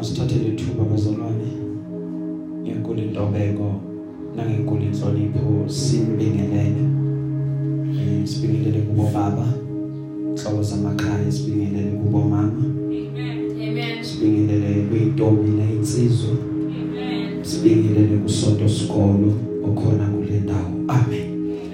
Asithathele ithuba bazalwane. Ngenkulu intobeko nangenkulu inhlonipho simbingelele. Eh, Sibingelele kubo baba. Inhloko zamakhaya sibingelele kubo mama. Amen. Sibingelele kuyintombi nezinsizwa. Amen. Sibingelele kusonto sikolo okhona kule ndawo. Amen.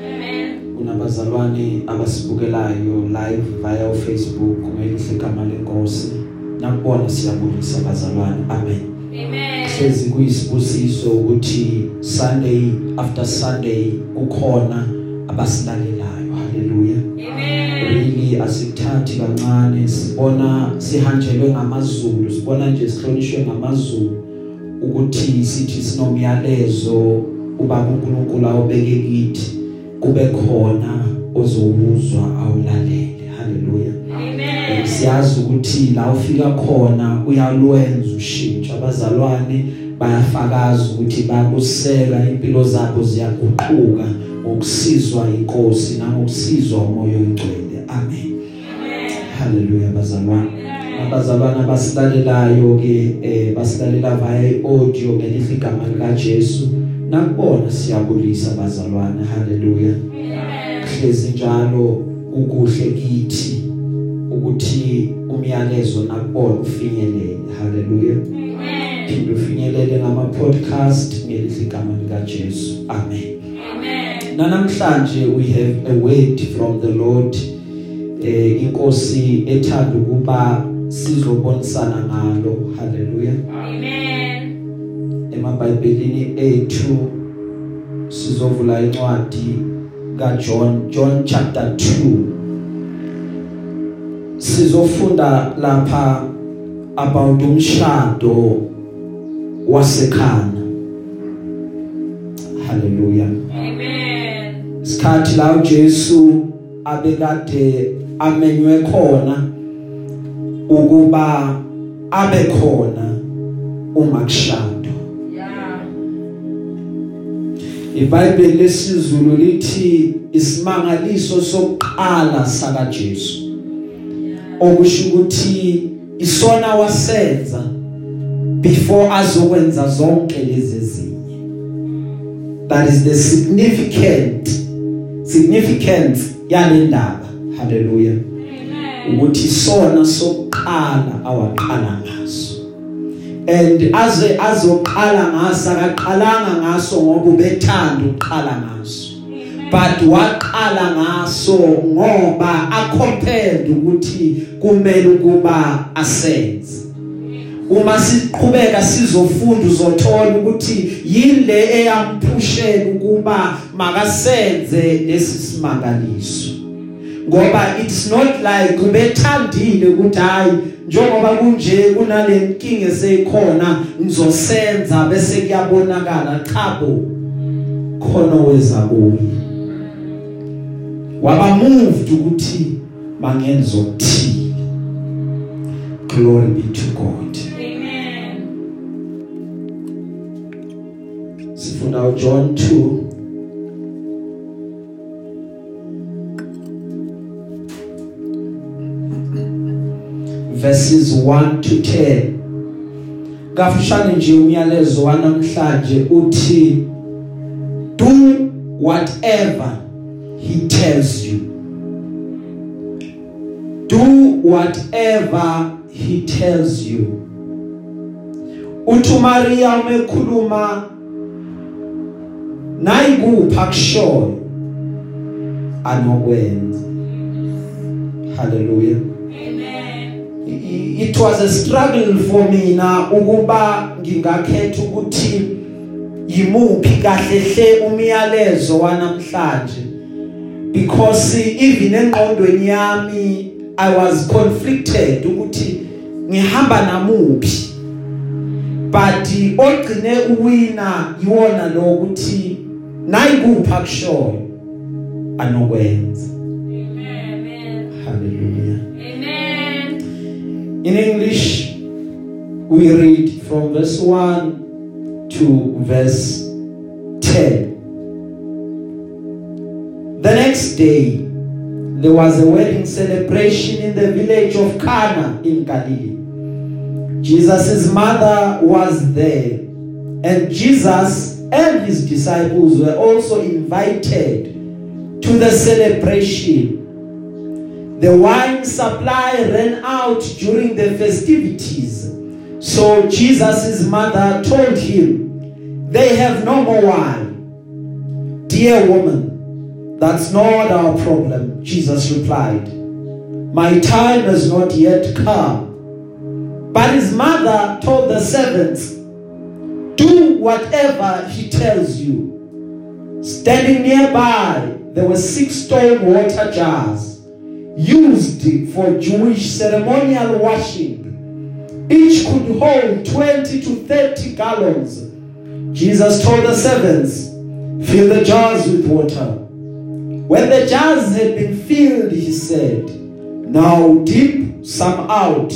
Amen. Unabazalwane abasibukelayo live via Facebook ngelihle igama lenkosi. Nakubona siyabulisa bazalwane. Amen. Amen. hlezi kuyisibusiso ukuthi Sunday after Sunday kukhona abasilalelayo haleluya Amen. really asithathi kancane sibona sihanjelwe ngamazulu sibona nje sihlonishwe ngamazulu ukuthi sithi sinomyalezo uba uNkulunkulu awubeke kithi kube khona ozowuzwa awulalele haleluya Amen. Siyazi ukuthi la ufika khona uyalwenza ushintsho. Abazalwane bayafakaza ukuthi bakuseka impilo zabo ziyaguquka ngokusizwa inkosi nangokusizwa umoya oyingcwele amen. Haleluya bazalwane abazalwane abasilalelayo ke eh basilalela via audio ngelihle igama lika Jesu nakubona siyabulisa bazalwane haleluya hlezi njalo ukuhle kithi. Ukuthi umyalezo nakubona ufinyelele. Haleluya phinde ufinyelele ngama podcast ngelihle igama lika Jesu amen. Amen. namhlanje we have a word from the Lord eh inkosi ethanda ukuba sizobonisana ngalo. Haleluya Amen. emabhayibhelini ethu sizovula incwadi kaJohn John chapter 2 sizofunda lapha about umshado wasekhana haleluya Amen. isikhathi la uJesu abekade amenywe khona ukuba abe khona uma kushado Yeah. iBhayibheli lesizulu lithi isimangaliso sokuqala saka Jesu okusho ukuthi isona wasenza before azokwenza zonke lezi zinye that is the significant significance yalendaba. Hallelujah. Amen. ukuthi sona sokuqala awaqala ngaso. And aze azoqala ngaso akaqalanga ngaso ngoba ubethanda uqala ngaso. But waqala ngaso ngoba acompelled ukuthi kumele ukuba asenze. Uma siqhubeka sizofunda uzothola ukuthi yile eyampushela ukuba makasenze lesi simangaliso. Ngoba it's not like ubethandile ukuthi hayi njengoba kunje kunalenkinga seyikhona ngizosenza bese kuyabonakala. Cha bo khona weza kuye. Waba moved ukuthi mangenza okuthile glory be to God. Amen. sifunda uJohn 2 verses 1 to 10 kafushane nje umyalezo wanamhlanje uthi do whatever he tells you. Do whatever he tells you. Uthi Maria umekhuluma nayikupha kushoyo anokwenza. Hallelujah. Amen. It was a struggle for mina ukuba ngingakhetha ukuthi yimuphi kahle hle umyalezo wanamhlanje. Because even engqondweni yami I was conflicted ukuthi ngihamba namuphi but ogcine uwina yiwona lo ukuthi nayikupha kushoyo anokwenza Amen. hallelujah Amen. In English, we read from verse 1 to verse 10. The next day, there was a wedding celebration in the village of Cana in Galilee. Jesus' mother was there and Jesus and his disciples were also invited to the celebration the wine supply ran out during the festivities so Jesus' mother told him they have no more wine dear woman that's not our problem Jesus replied. My time has not yet come. But his mother told the servants do whatever he tells you. Standing nearby there were six stone water jars used for Jewish ceremonial washing. Each could hold 20 to 30 gallons. Jesus told the servants fill the jars with water. When the jars had been filled he said now dip some out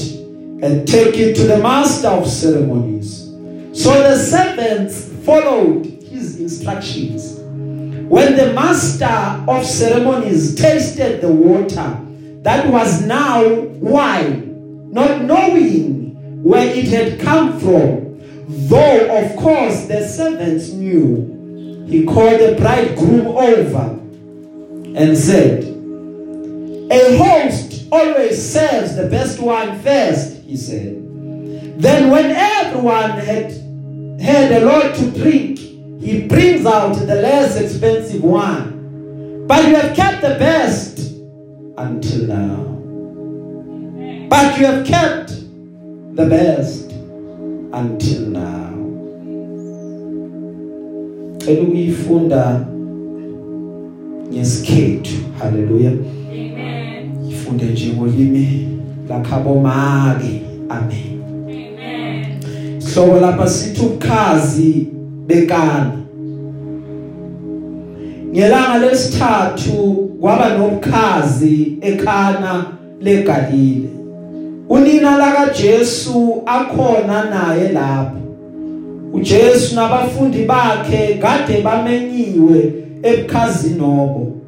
and take it to the master of ceremonies. So the servants followed his instructions. When the master of ceremonies tasted the water that was now wine not knowing where it had come from though of course the servants knew he called the bridegroom over and said a host always serves the best wine first he said. Then when everyone had had a lot to drink he brings out the less expensive one. But you have kept the best until now. But you have kept the best until now. Cela ukuyifunda ngesikhethu haleluya Amen. ifunde nje ngolimi lakhabo make amen. Amen. Hlobo lapha sithi ukhazi bekana Ngelanga lesithathu kwaba nobukhazi ekhana leGalile. Unina laka Jesu akhona naye lapho. uJesu nabafundi bakhe kade bamenyiwe ebukhazini nobo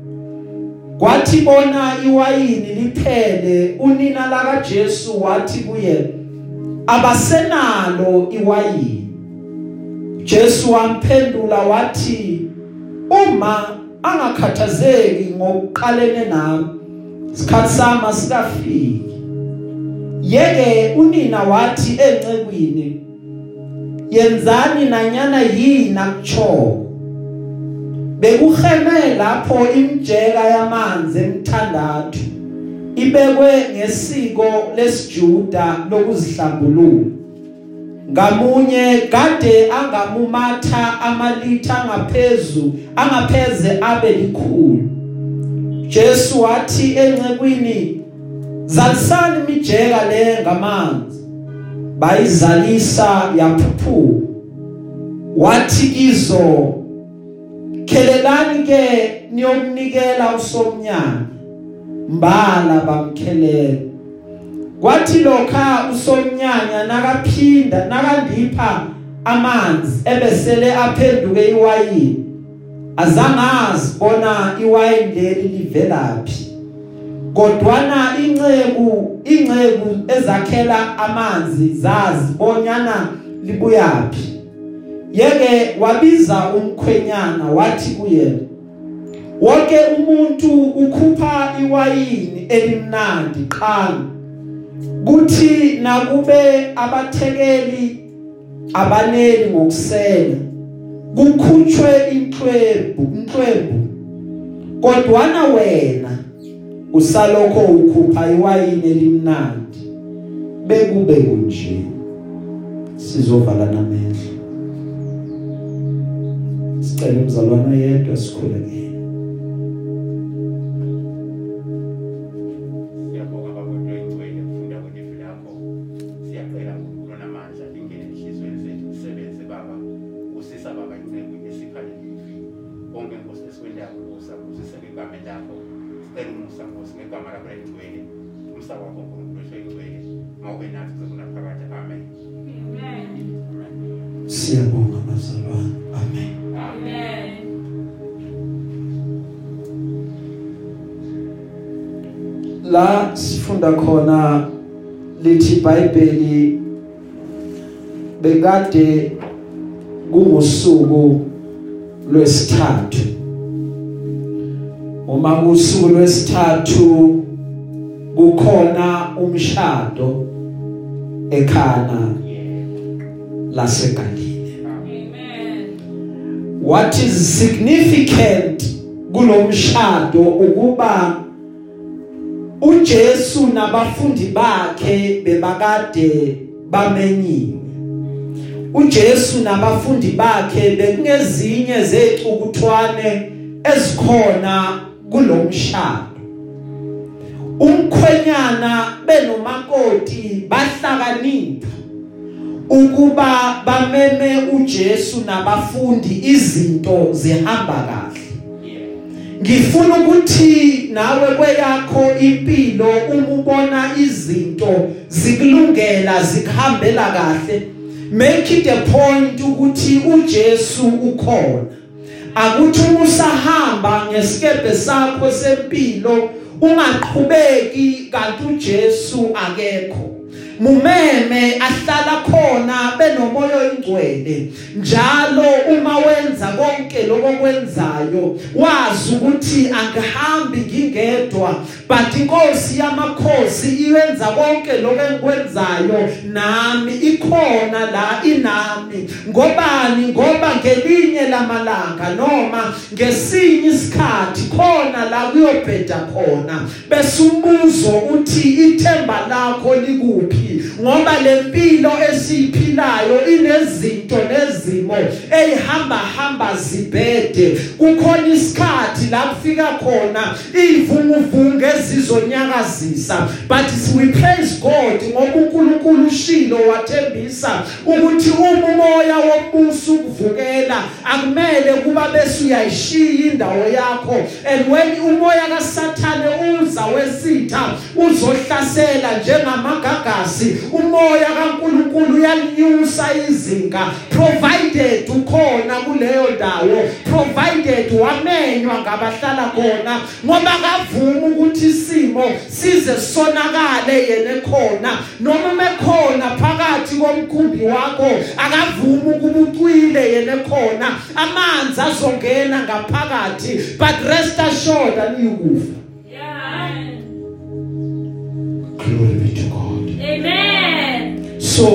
Kwathi bona iwayini liphele unina laka Jesu wathi kuye abasenalo iwayini. Jesu wamphendula wathi uma angakhathazeki ngokuqalene nami isikhathi sami sikafiki yeke unina wathi encekwini yenzani nanyana yini akuchoko bekuheme lapho imjeka yamanzi emthandathu. Ibekwe ngesiko lesijuda lokuzihlambulula. Ngamunye kade angamumatha amalitha ngaphezulu angapheze abe likhulu. Jesu wathi encekwini zalisani imijeka le ngamanzi. Bayizalisa yaphuphu wathi kizo khelelani ke niyokunikela usomnyana mbala bamkhelela kwathi lokha usomnyanya nakaphinda nakandipha amanzi ebesele aphenduke iwayini azangazi bona iwayini leli livelaphi kodwana inceku inceku ezakhela amanzi zazi bonyana libuyaphi yeke wabiza umkhwenyana wathi kuyena wonke umuntu ukhupha iwayini elimnandi qala kuthi nakube abathekeli abaneli ngokusela kukhutshwe inhlwebu inhlwebu kodwana wena usalokho ukhupha iwayini elimnandi bekube kunje. Sizovala namehlo. Sicela umzalwana yedwa sikhuleke siyabonga bekade kungusuku lwesithathu. Uma kusuku lwesithathu kukhona umshado ekhana laseGalile. Amen. what is significant kulomshado ukuba uJesu nabafundi bakhe bebakade bamenyiwe uJesu nabafundi bakhe bekungezinye zecukuthwane ezikhona kulomshado umkhwenyana benomakoti bahlakanipha ukuba bameme uJesu nabafundi izinto zihamba kahle. Ngifuna ukuthi nawe kweyakho impilo uma ubona izinto zikulungela zikuhambela kahle. Make it a point ukuthi uJesu ukhona. Akuthi usahamba ngesikebe sakho sempilo ungaqhubeki kanti uJesu akekho. Mumeme ahlala khona benomoya oyingcwele njalo uma wenza konke lokwenzayo wazi ukuthi angihambi ngingedwa but inkosi yamakhosi iyenza konke lokwenzayo nami ikhona la inami. Ngobani? Ngoba ngelinye lamalanga noma ngesinye isikhathi khona la kuyobheda khona. Bese umbuzo uthi ithemba lakho likuphi? Ngoba lempilo esiphilayo inezinto nezimo ehamba hamba zibhede. Kukhona isikhathi la kufika khona ivunguvungu ezizonyakazisa but we praise God ngoba uNkulunkulu ushilo wathembisa ukuthi uma umoya wombuso ukuvukela akumele kuba bese uyayishiya indawo yakho. And when umoya kaSathane uza wesitha uzohlasela njengamagagasi umoya kaNkulunkulu uyalinyusa izinga. Provided ukhona kuleyo ndawo. Provided wamenywa ngabahlala khona ngoba kavuma ukuthi isimo size sonakale yena ekhona. Noma mekhona phakathi komkhumbi wakho akavuma ukuba ucwile yena ekhona. Amanzi azongena ngaphakathi but rest assured aniyikufa Yeah. glory be to God. Amen. so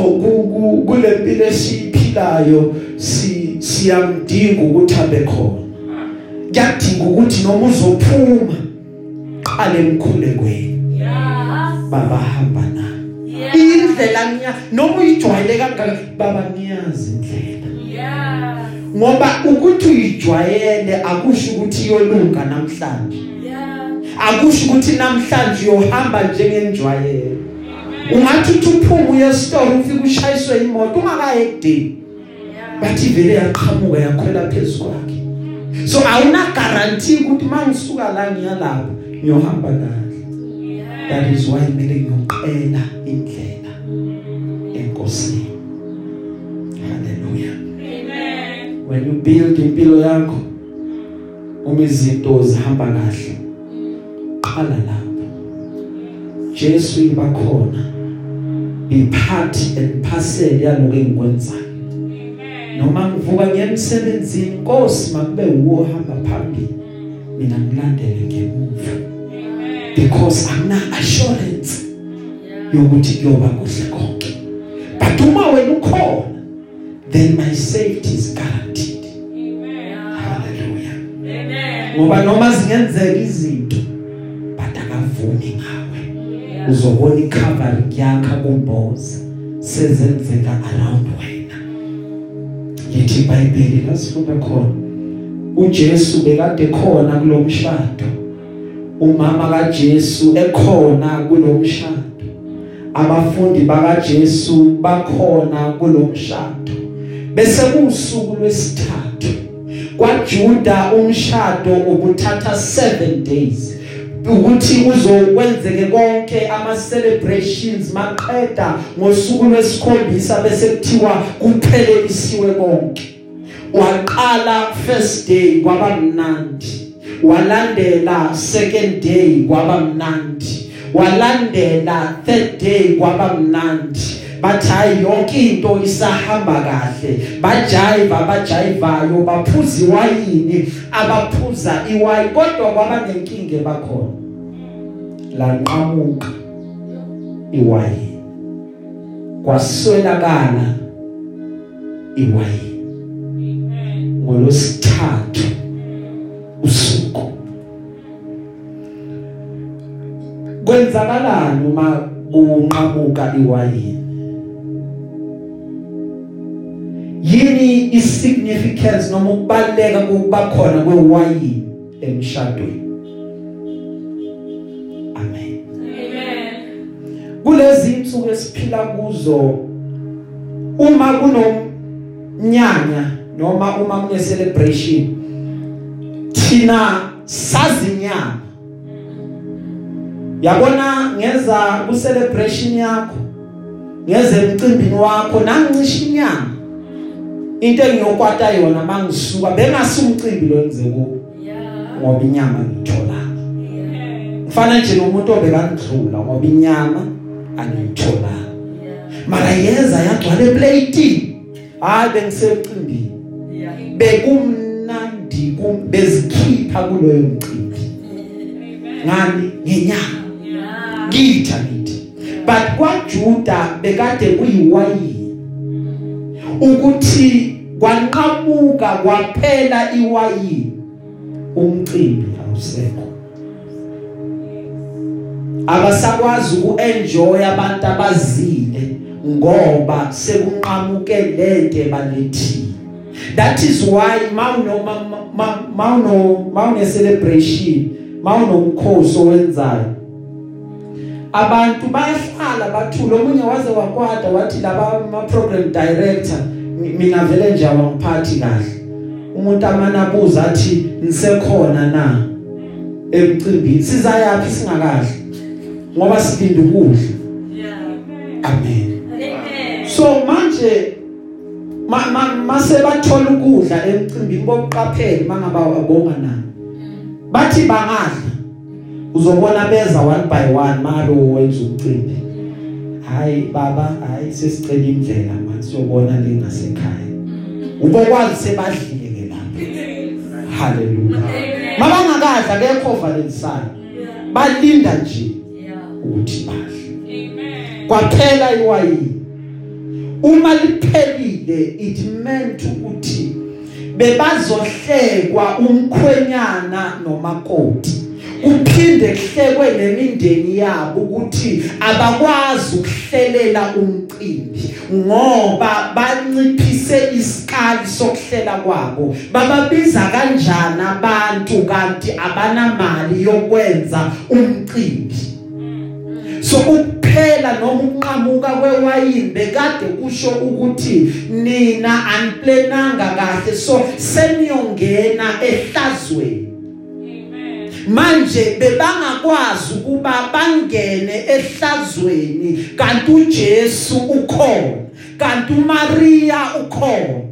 kule mpilo esiphilayo si siyamdinga ukuthi abe khona kuyadinga ukuthi noma uzophuma qale emkhulekweni Yeah. baba hamba na Yeah. indlela ngiya noma uyijwayele kangaka baba ngiyazi indlela Yeah. ngoba ukuthi uyijwayele akusho ukuthi iyolunga namhlanje Yeah. akusho ukuthi namhlanje uyohamba njengenjwayelo ungathi uthi uphuma uye store ufike ushayiswe imoto ungakaye Yeah. bathi vele yaqhamuka yakhwela phezulu kwakhe. So awuna guarantee ukuthi mangisuka la ngiyalapha ngiyohamba kahle. That is why kumele ngiyoqela indlela enkosini. Haleluya Amen. when you build impilo yakho uma izinto zihamba kahle qala lapho. Jesu ibakhona. Ipart and parcel yaloko engikwenzayo noma ngivuka ngiyemsebenzini inkosi makube uwo hamba phambili mina ngilandele ngemuva. Because angina assurance yokuthi kuyoba kuhle konke. But uma wena ukhona then my safety is guaranteed. Amen. ngoba noma zingenzeka izinto but akavumi Yeah. Uzobona icover yakhe kumboza sezenzeka around wena. Yithi iBhayibheli lasifunda khona. uJesu bekade khona kulomshado umama kaJesu ekhona kulomshado abafundi bakaJesu bakhona kulomshado bese kusuku lwesithathu kwaJuda umshado ubuthatha 7 days. Ukuthi uzokwenzeke konke ama celebrations maqeda ngosuku lwesikhombisa bese kuthiwa kuphelelisiwe konke. Waqala first day kwaba mnandi walandela second day kwaba mnandi walandela third day kwaba mnandi bathi hayi yonke into isahamba kahle. Bajayiva abajayivayo baphuza iwayini abaphuza iwayini kodwa kwaba nenkinga bakhona. Lanqamuka iwayini kwaswelakala iwayini Amen. ngolosithathu usuku. Kwenzakalani uma kunqamuka iwayini yini isignificance noma ukubaleka kokuba khona kwewayini emshadweni? Amen. Amen. kulezi insuku esiphila kuzo uma kunomnyanya noma uma kune celebration thina sazinyama. Yabona ngeza ku celebration yakho ngeze emcimbini wakho nangicisha inyama. Into engiyokwata yona mangisuka bengasumcimbi lo enze ku Yeah. ngoba inyama ngithola Amen. mfana nje nomuntu obekandlula ngoba inyama angiyithola Yeah. mara yeza yagcwala eplate hayi bengisemcimbini Yeah. bekumnandi kum- bezikhipha kuloyo mcimbi Amen. ngani ngenyama Yeah. ngitha ngithi but kwaJuda bekade kuyiwayini ukuthi kwanqamuka kwaphela iwayini. Umcimbi awusekho. Abasakwazi ukuenjoy abantu abazile ngoba sekunqamuke lento ebalethile that is why mawuno mawuno mawune celebration mawunomkhosi owenzayo abantu bayahlala bathula omunye waze wakwada wathi laba ama program director mi- mina vele nje awangiphathi kahle. Umuntu amanabuza athi nisekhona na? Emcimbini sizayaphi? Singakahle ngoba silinde ukudla. Amen. So manje ma ma- mase bathola ukudla emcimbini bokuqaphela mangaba abonga nani. Bathi bangadla uzobona beza one by one malo wenza umcimbi hayi baba hayi sesicela indlela manje siyobona le ngasekhaya ubokwazi sebadlile ke lapha haleluya Amen. mabangakadla kekho valensana Yeah. balinda nje Yeah. ukuthi badle Amen. kwaphela iwayini uma liphelile it meant ukuthi bebazohlekwa umkhwenyana nomakoti kuphinde kuhlekwe nemindeni yabo ukuthi abakwazi ukuhlelela umcimbi ngoba banciphise isikali sokuhlela kwabo bababiza kanjani abantu kanti abanamali yokwenza umcimbi so ukuphela noma ukunqamuka kwewayini bekade kusho ukuthi nina aniplananga kahle so seniyongena ehlazweni. Manje bebangakwazi ukuba bangene ehlazweni kanti uJesu ukhona kanti uMaria ukhona.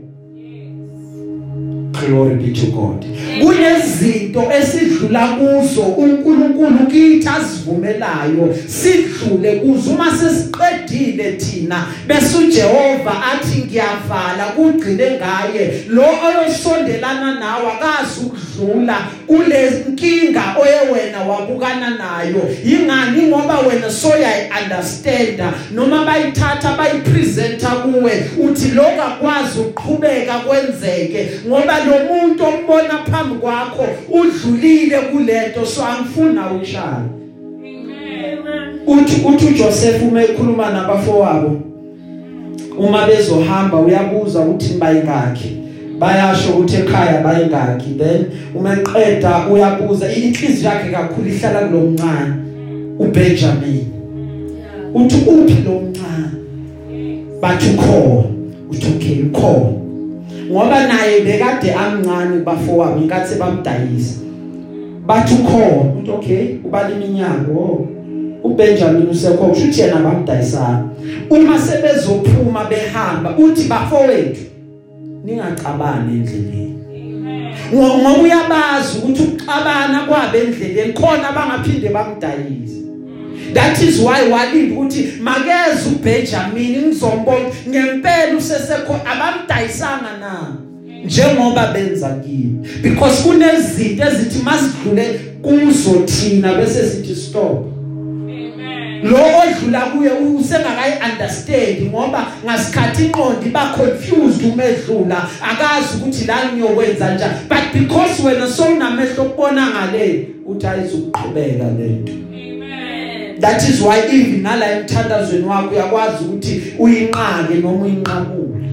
Glory be to God. Kunezinto esidlula kuzo uNkulunkulu kithi asivumelayo sidlule kuzo. Uma sesiqedile thina bese uJehova athi ngiyavala kugcine ngaye. Lo oyosondelana nawe akazi ukudlula kule nkinga oyewena wabukana nayo. Ingani ngoba wena soya understand noma bayithatha bayipresenta kuwe uthi lokakwazi ukuqhubeka kwenzeke ngoba lo muntu ombona phambi kwakho udlulile kulento so angifuna ukushaya Amen. uthi uthi uJoseph uma ekhuluma nabafowabo uma bezohamba uyabuza ukuthi bayingakhi bayasho ukuthi ekhaya bayingakhi then uma eqeda uyabuza inhliziyo yakhe kakhulu ihlala kulomncane uBenjamin. Yeah. uthi uphi lo mncane? Bathi ukhona. Uthi okay ukhona. Ngoba naye bekade amncane bafowabo inkathi bamdayisa. Bathi ukhona. Uthi okay ubala iminyaka oh uBenjamin usekhona. Kusho ukuthi yena bamdayisana. Uma sebezophuma behamba uthi bafowethu. Ningacabani endleleni. Ngoba uyabazi ukuthi ukuxabana kwabe endleleni khona bangaphinde bamdayise that is why walinda ukuthi makeze uBenjamin ngizombona ngempela usesekho abamdayisanga na? Njengoba benza kimi. Because kunezinto ezithi masidlule kuzo thina bese sithi stop. Lo odlula kuye usengakayi understand ngoba ngasikhathi inqondo iba confused umedlula akazi ukuthi la ngiyokwenza njani. But because wena sowunamehlo okubona ngale uthi ayizukuqhubeka lento Amen. that is why even nala emthandazweni wakho uyakwazi ukuthi uyinqake noma uyinqabule.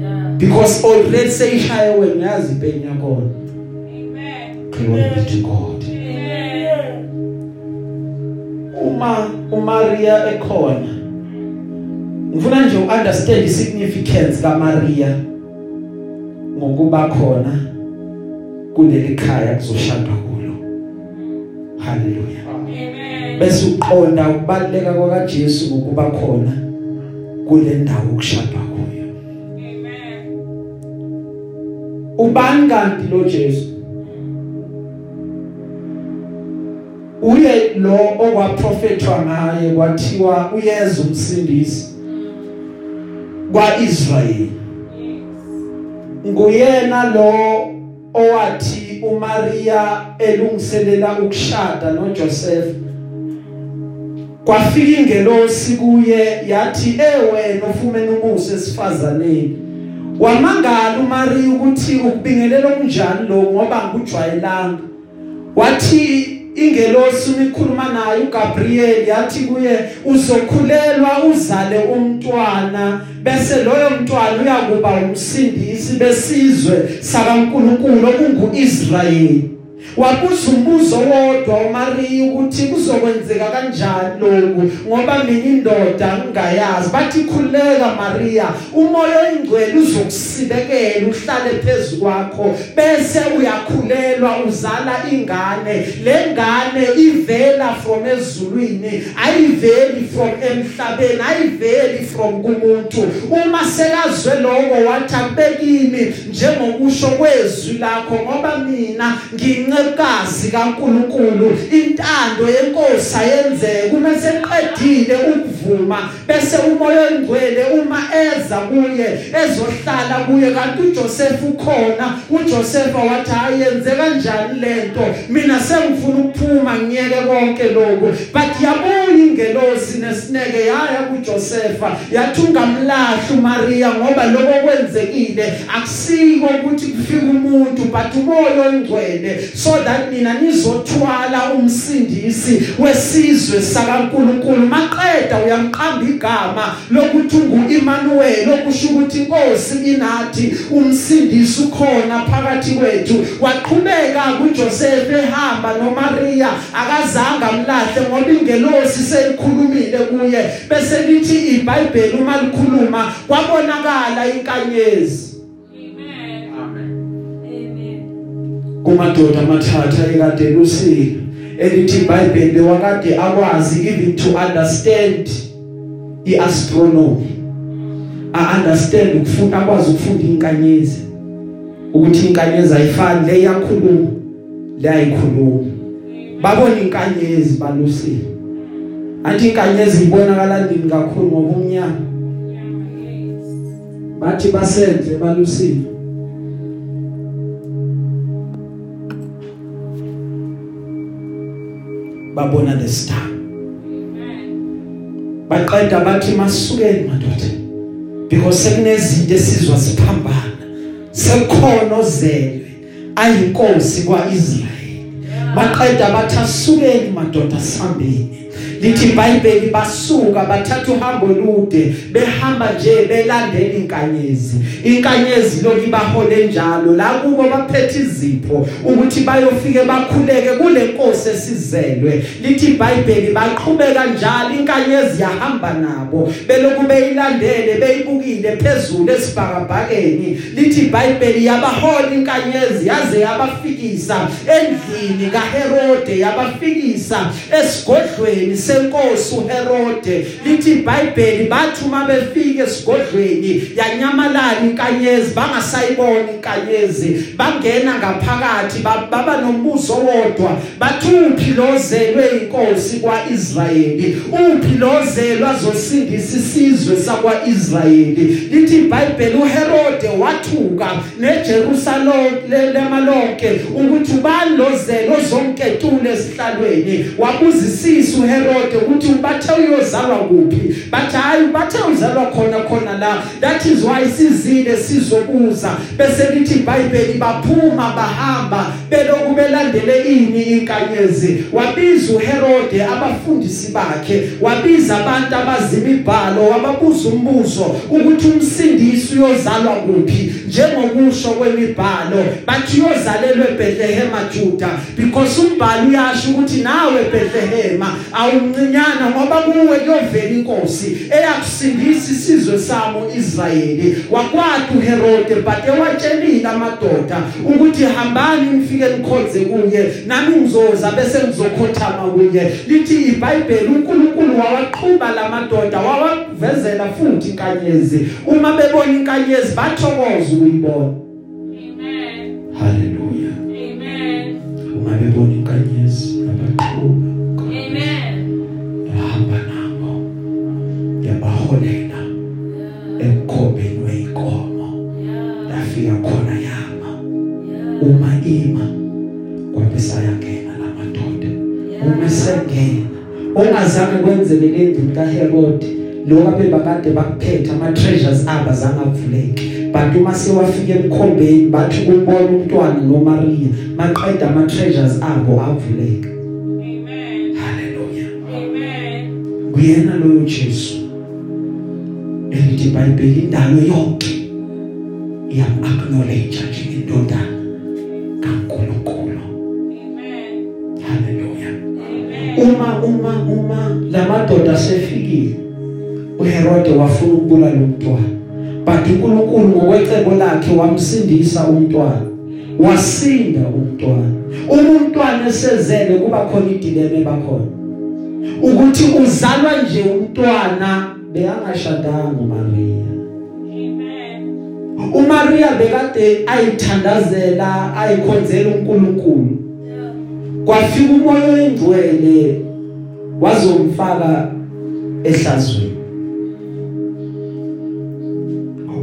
Yeah. because already seyishaye wena uyazi ipain yakho Amen. glory be to God uma uMaria ekhona. Ngifuna nje uunderstand isignificance kaMaria ngokuba khona kuleli khaya kuzoshadwa kulo. Haleluya Amen. bese uqonda ukubaleka kwakaJesu ngokuba khona kule ndawo kushadwa kuyo. Amen. ubani kanti lo Jesu? Uye lo okwaprofetwa ngaye kwathiwa uyeza umsindisi kwaIsrayeli. Nguyena lo owathi uMaria elungiselela ukushada noJoseph. Kwafika ingelosi kuye yathi ewena ufumene umusa esifazaneni wamangala uMaria ukuthi ukubingelela kunjani lo ngoba ngujwayelanga. Wathi ingelosi umikhuluma naye uGabriel yathi kuye uzokhulelwa uzale umntwana. Bese loyo mntwana uyakuba umsindisi besizwe sakaNkuluNkulu okunguIsrayeli. Wabuza umbuzo wodwa uMaria ukuthi kuzokwenzeka kanjani lokhu? Ngoba mina indoda ngingayazi. Bathi khuleka Maria umoya oyingcwele uzokusibekela uhlale phezulu kwakho bese uyakhulelwa uzala ingane. Le ngane ivela from ezulwini ayiveli from emhlabeni ayiveli from kumuntu. Uma sekazwe lokho wathi akubekini njengokusho kwezwi lakho ngoba mina ngincekazi kaNkuluNkulu intando yenkosi ayenzeke uma seqedile ukuvuma bese umoya oyingcwele uma eza kuye ezohlala kuye kanti uJoseph ukhona uJoseph wathi ayenze kanjani lento mina sengifuna ukuphuma ngiyeke konke lokho but yabuya ingelosi nesineke yaya kuJoseph yathi ungamlahli uMaria ngoba lokho kwenzekile akusiko ukuthi kufika umuntu but umoya oyingcwele so that mina nizothwala umsindisi wesizwe sakaNkuluNkulu. Maqeda uyamqamba igama lokuthi unguImmanuel okusho ukuthi inkosi inathi umsindisi ukhona phakathi kwethu. Waqhubeka kuJoseph ehamba noMaria akazange amlahle ngoba ingelosi seyikhulumile kuye. Bese lithi iBhayibheli uma likhuluma kwabonakala inkanyezi. Kumadoda amathatha ekade lusile elithi iBhayibheli wakade akwazi even to understand iastronomy. A understand ukufunda akwazi ukufunda inkanyezi. Ukuthi inkanyezi ayifani le iyakhuluma le ayikhuluma babona inkanyezi balusile. Athi inkanyezi ibonakala ndini kakhulu ngoba umnyama? Bathi basenze balusile. Babona the star. Amen. baqeda bathi masukeni madoda because sekunezinto esizwa siphambana. Sekukhona ozelwe ayinkosi kwaIsrael baqeda bathi asukeni madoda sihambeni. Lithi iBhayibheli basuka bathatha uhambo olude behamba nje belandela inkanyezi. Inkanyezi lokibahole njalo. La kubo baphethe izipho ukuthi bayofike bakhuleke kule nkosi esizelwe. Lithi iBhayibheli baqhubeka njalo inkanyezi yahamba nabo. Beloku beyilandele beyibukile phezulu esibhakabhakeni. Lithi iBhayibheli yabahola inkanyezi yaze yabafikisa endlini kaHerode yabafikisa esigodlweni senkosi uHerode. Lithi iBhayibheli bathi uma befika esigodlweni yanyamalala inkanyezi bangasayibona inkanyezi. Bangena ngaphakathi ba- baba nombuzo wodwa. Bathi uphi lozelwe inkosi kwaIsrayeli? Uphi lozelwa zosindisa isizwe sakwaIsrayeli? Lithi iBhayibheli uHerode wathuka neJerusalem lemalonke ukuthi ubani lozelo zonketule esihlalweni? Wabuzisisa uHerode ukuthi ubathe uyozalwa kuphi? Bathi hayi bathe uzalwa khona khona la. That is why sizile sizobuza. Bese lithi iBhayibheli baphuma bahamba beloku belandele ini inkanyezi. Wabiza uHerode abafundisi bakhe. Wabiza abantu abazimibhalo wababuza umbuzo ukuthi umsindisi uyozalwa kuphi? Njengokusho kwemibhalo bathi uyozalelwe eBethlehem Juda. Because umbhalo uyasho ukuthi nawe Bethlehem awumncinyana ngoba kuwe kuyovela inkosi eyakusindisa isizwe samo Israyeli. Wakwathu uHerode but ewatshelile amadoda ukuthi hambani nifike nikhonze kuye nami ngizoza bese ngizokhothama kuye. Lithi iBhayibheli uNkulunkulu wawaqhuba lamadoda wawavezela futhi inkanyezi. Uma bebona inkanyezi bathokoza ukuyibona. Amen. haleluya. Amen. uma bebona inkanyezi abaqhuba. Ongazange kwenzeke lendlu kaHerod lokho abebakade bakuphethe ama treasures aba zangavuleki but uma sewafika emkhombeni bathi kumbona umntwana noMaria maqeda ama treasures abo avuleka Amen. haleluya Amen. kuyena loyo Jesu elithi iBhayibheli indalo yonke iyam acknowledge njengentondana kaNkulunkulu lamadoda sefikile uHerode wafuna ukubulala umntwana but uNkulunkulu ngokwecebo lakhe wamsindisa umntwana wasinda umntwana. Umntwana esezele kuba khona idilema ebakhona ukuthi uzalwa nje umntwana beyangashadanga uMaria Amen. uMaria bekade ayithandazela ayikhonzela uNkulunkulu. Kwafika umoya oyingcwele wazomfaka ehlazweni.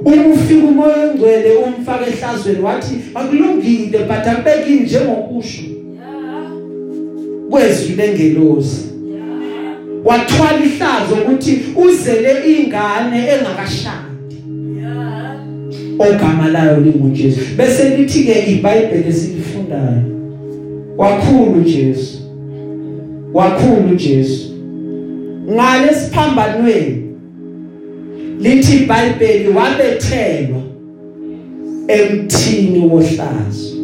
Uma ufika umoya oyingcwele umfaka ehlazweni wathi akulungile but akubeki njengokusho. Yeah. kwezwi lengelosi. Yeah. wathwala ihlazo ukuthi uzele ingane engakashadi. Yeah. ogama layo linguJesu. Bese lithi ke iBhayibheli esilifundayo. Wakhulu Jesu. Wakhulu Jesu ngale siphambanweni lithi iBhayibheli wabethelwa emthini wohlazo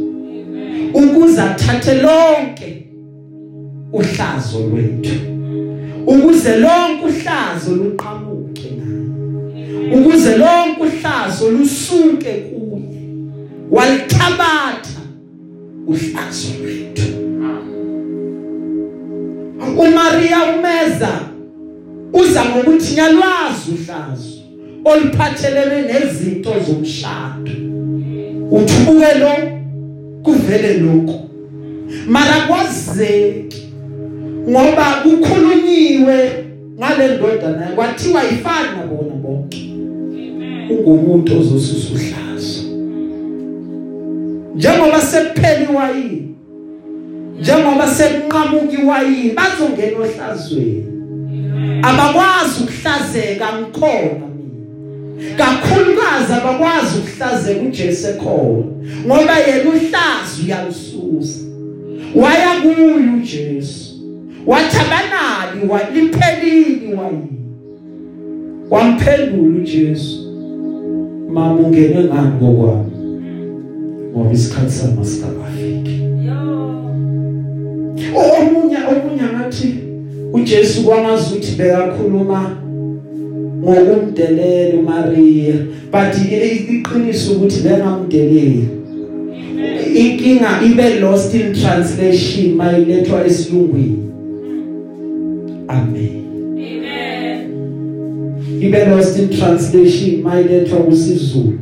ukuze athathe lonke uhlazo lwethu ukuze lonke uhlazo luqhamuke ngaye ukuze lonke uhlazo lusuke kuye. Walithabatha uhlazo lwethu. uMaria umeza uza ngokuthi nyalwazi uhlazo oluphathelene nezinto zomshado. Uthubuke lo kuvele lokho. Mara kwazeki ngoba kukhulunyiwe ngale ndodana kwathiwa ifani nabona bonke. Amen. ungumuntu ozosusa uhlazo. Njengoba sekuphela iwayini njengoba sekunqamuka iwayini bazongena ohlazweni. Abakwazi ukuhlazeka ngikhona kakhulukazi abakwazi ukuhlazeka uJesu ekhona ngoba yena uhlazo uyalususa waya kuyo uJesu. Wathabanali waliphelini wayini wamphendula uJesu mama ungene ngani kokwami ngoba isikhathi Yo. Omunye omunye ngathi uJesu kwangazi ukuthi bekakhuluma ngokumdelela uMaria but iqiniso ukuthi bengamdeleli. Inkinga ibe lost in translation mayilethwa esilungwini. Amen. Amen. ibe lost in translation mayilethwa kusizulu.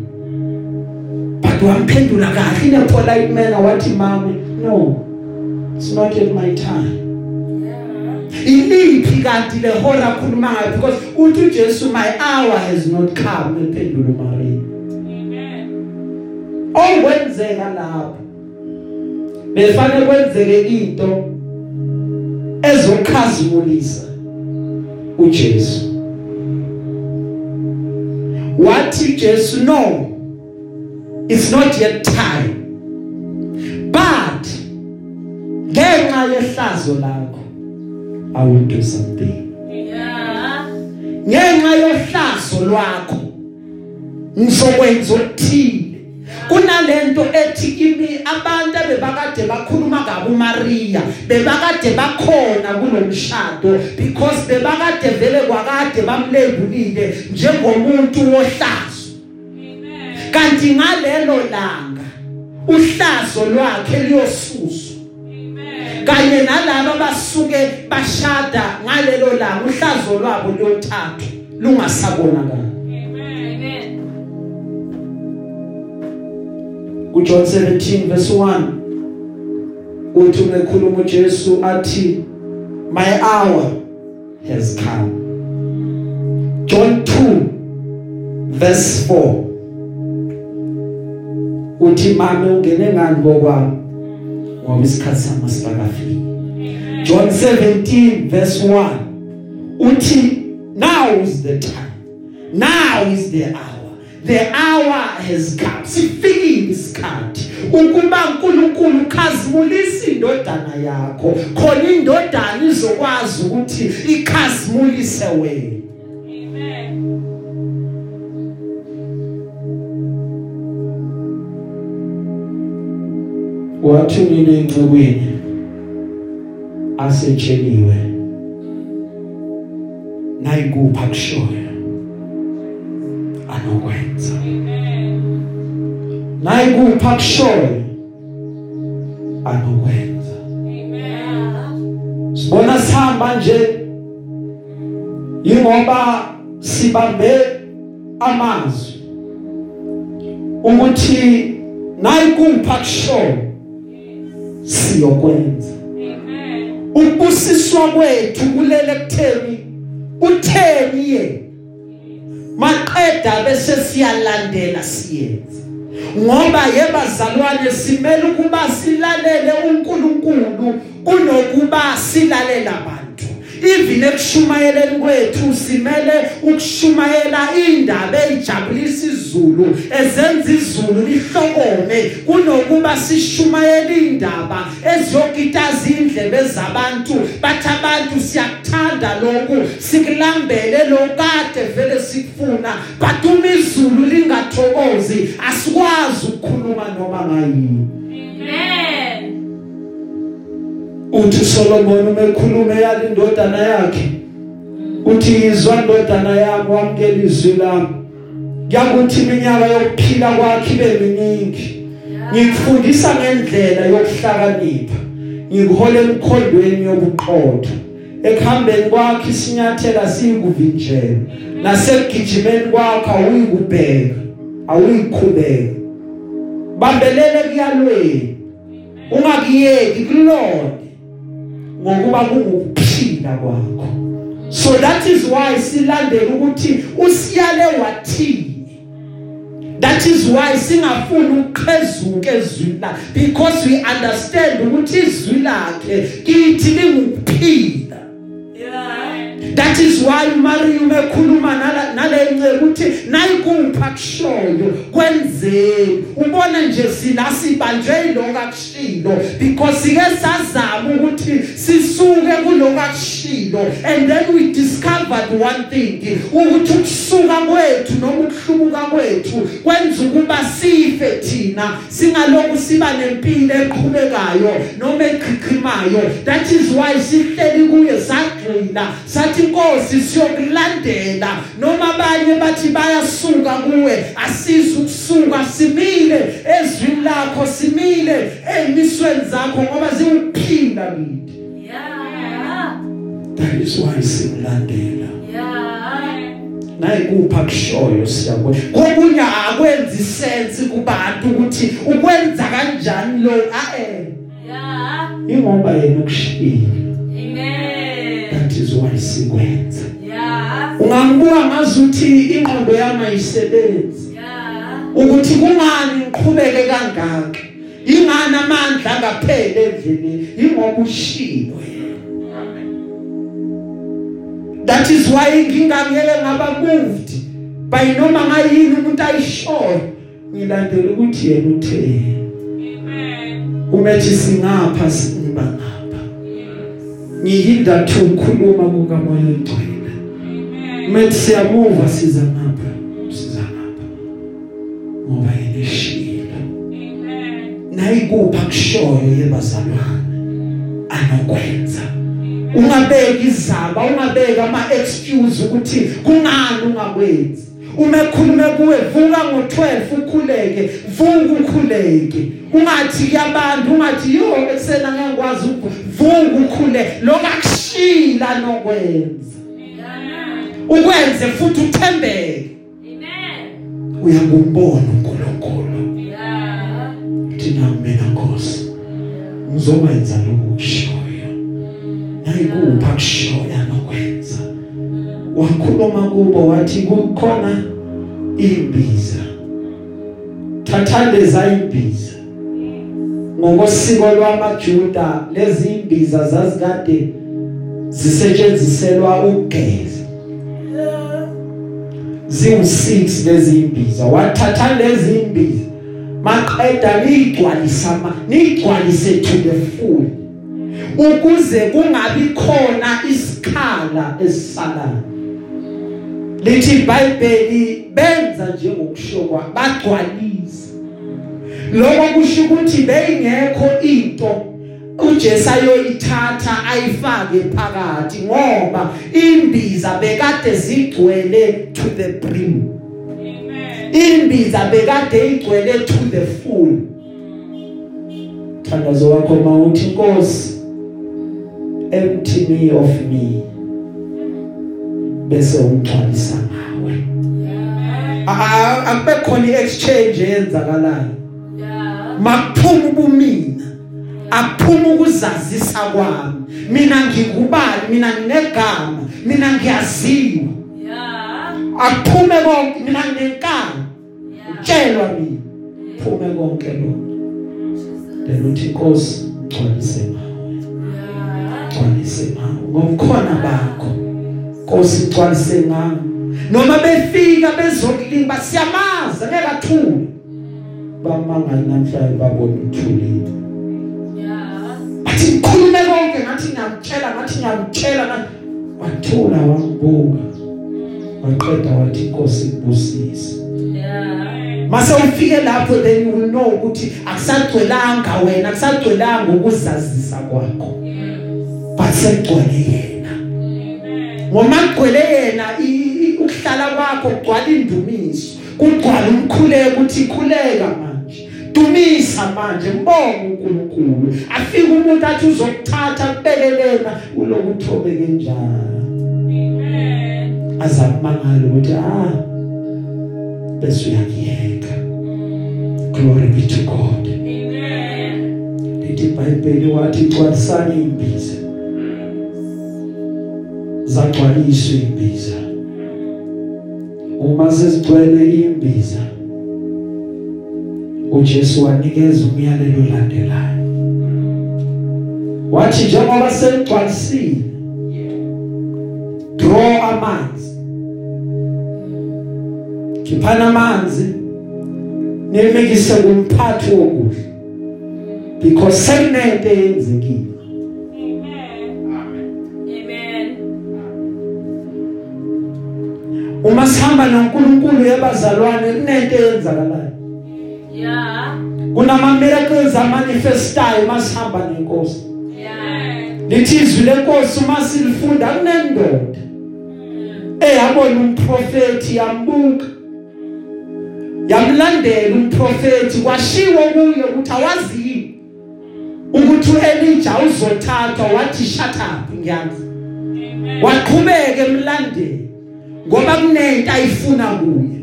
But wamphendula kahle in a polite manner wathi mami no. It's not yet my time. Iliphi kanti lehora akhuluma ngayo? Because uthi uJesu my hour has not come ephendula uMaria Amen. okwenzeka lapho befanele kwenzeke into ezokhazimulisa uJesu. Wathi Jesu no it's not yet time. But ngenxa yehlazo lakho i will do something Yeah. ngenxa yohlazo lwakho ngizokwenza okuthile kunalento ethi kimi abantu abebakade bakhuluma ngabo uMaria bebakade bakhona kulomshado because bebakade vele kwakade bamlebulile njengomuntu wohlazo Amen. kanti ngalelo langa uhlazo lwakhe liyosuswa. Kanye nalabo basuke bashada ngalelo langa uhlazo lwabo liyothathwa lungasabonakala Amen. kuJohn 17 verse 1 uthi umekhuluma uJesu athi my hour has come. John 2 verse 4 uthi mama ungene ngani ngokwami ngoba isikhathi sami sibakafiki John 17 verse 1 uthi now is the time. Now is the hour. The hour has come. Sifikile isikhathi. Ukuba uNkulunkulu khazimulisa indodana yakho khona indodana izokwazi ukuthi ikhazimulise wena. Amen. Wathumile incebweni asetsheliwe nayikupha kushoyo anokwenza Amen. nayikupha kushoyo anokwenza Amen. sibona sihamba nje ingoba sibambe amazwi ukuthi nayikupha kushoyo siyokwenza. Amen. ubusiswa kwethu kulele kutheni? Utheni ye? Maqeda bese siyalandela siyenza ngoba yebazalwane simele ukuba silalele uNkulunkulu kunokuba silalela abantu. Even ekushumayeleni kwethu simele ukushumayela indaba ejabulisa izulu ezenza izulu lihlokome kunokuba sishumayele indaba eziyokitaza indlebe zabantu. Bathi abantu siyakuthanda lokhu sikulambele lokade vele sikufuna. But uma izulu lingathokozi. Asikwazi ukukhuluma noma ngayini. Uthi Solomon uma ekhuluma yali indodana yakhe. Uthi izwa indodana yami wamkela izwi lami. Kuyakuthi iminyaka yokuphila kwakhe ibe miningi. Ngikufundisa ngendlela yokuhlakanipha. Ngikuhola emkhondweni yobuqotho ekuhambeni kwakhe isinyathela siyikuvinjela nasekugijimeni kwakhe awuyikubheka awuyikhubeka. Bambelele kuyalweni. Ungakiyeki kulona ngokuba kungukuphila kwakho. So that is why silandela ukuthi usiyale wathini. That is why singafuni ukuqhezuka ezwini la because we understand ukuthi izwi lakhe kithi lingukuphila Yeah. That is why Maria umekhuluma nala nalenceke ukuthi nayikupha kushoyo kwenzeni? Ubona nje sila sibanjwe iloko akushilo because sike sazama ukuthi sisuke kuloko akushilo and then we discovered one thing ukuthi ukusuka kwethu noma ukuhlubuka kwethu kwenza ukuba sife thina singaloku siba nempilo eqhubekayo noma eqhiqimayo that is why sihleli kuye sagcina sathi inkosi siyokulandela noma abanye bathi bayasuka kuwe asizi ukusuka simile. Ezwini lakho simile emisweni zakho ngoba ziwuphila kithi Yeah. that is why simlandela. Yeah. nayikupha kushoyo siyabona kokunye akwenzi sense kubantu ukuthi ukwenza kanjani lo ae. Yeah. ingoba yena ukushiyile sikwenza Yeah. ungambuka ngazuthi ingqondo yami ayisebenzi Yeah. ukuthi kungani ngiqhubeke kangaka ingani amandla ngaphele endleleni ingoba ushilo yena Amen. that is why ngingangeke ngaba moved by noma ngayini umuntu ayishoyo ngilandela ukuthi yena uthe Amen. umethi singapha singiba ngapha ngihinda thu ukukhuluma kukamoya ogcwele Amen. methi siyamuva siza ngapha siza ngapha. Ngoba yena eshilo Amen. nayikupha kushoyo yebazalwane? Anokwenza. Ungabeki izaba ungabeki ama excuse ukuthi kungani ungakwenzi. Uma ekhulume kuwe vuka ngo12 ukhuleke vuka ukhuleke. Ungathi kuyabantu ungathi yo eksena ngiyakwazi vuka ukhule lokakushila nokwenza. Ukwenze futhi uthembeke. Amen. uyakumbona uNkulunkulu. Thina mina Nkosi ngizokwenza lokhu kushoyo. Nayikupha kushoya nokwenza? Wakhuluma kubo wathi kukhona imbiza. Thathande zayimbiza. Ngokosiko lwamaJuda lezi imbiza zazikade zisetshenziselwa ukugeza. Ziwu6 lezi imbiza. Wathatha lezi imbiza. Maqeda nigcwalisa ma nigcwalise to the full. Ukuze kungabi khona isikhala esisalayo. Lithi iBhayibheli benza njengokushokwa bagcwalisa lokho kusho ukuthi beyingekho into uJesu ayoyithatha ayifake phakathi ngoba imbiza bekade zigcwele to the brim. Amen. imbiza bekade igcwele to the full. Thandazo wakho mawuthi Nkosi empty me of me. Bese ungcwalisa ngawe akube khona iexchange eyenzakalayo. Yeah. makuphuma ubumina. Akuphuma ukuzazisa kwami. Mina ngikubani mina nginegama? Mina ngiyaziwa? Yeah. akuphume konke. Mina nginenkani? Utshelwa mina. Phume konke lokho. Then uthi inkosi gcwalise ngawe gcwalise ngawe ngokukhona bakho. Nkosi gcwalise ngawe noma befika bezokulimba siyamaza ngeke athule bamangala namhlanje babona uthulile. Athi ngikhulume konke ngathi ngiyamtshela ngathi ngiyamtshela ngathi wathula wangibuka waqeda wathi inkosi ibusise mase ufike lapho then you will know ukuthi akusagcwelanga wena akusagcwelanga ukuzazisa kwakho. But segcwele yena. Amen. ngoma kugcwele yena ukuhlala kwakho kugcwala indumiso. Kugcwala umkhuleko ukuthi khuleka manje. Dumisa manje mbonga uNkulunkulu. Afike umuntu athi uzokuthatha kubelelena ulokuthobe kanjani Amen. azakumangala ukuthi ah bese uyakiyeka glory be to god. Amen. lithi iBhayibheli wathi gcwalisani imbiza. Zagcwaliswa imbiza. Uma sezigcwele imbiza uJesu wanikeza umyalelo olandelayo. Wathi njengoba seligcwalisile draw amanzi. Khiphana amanzi nimekise kumphathi wokudla because sekunento eyenzekile. Uma sihamba noNkulunkulu yabazalwane kunento eyenzakalayo. Yeah. kunama miracles amanifestayo masihamba nenkosi. Yeah. lithi izwi lenkosi uma silifunda kunendoda eyabona umprofeti yambuka. Yamlandela umprofeti kwashiwo kuye ukuthi awazini ukuthi uElijah uzothathwa wathi shut up ngiyazi. Waqhubeka emlandeni. Ngoba kunento ayifuna kuye.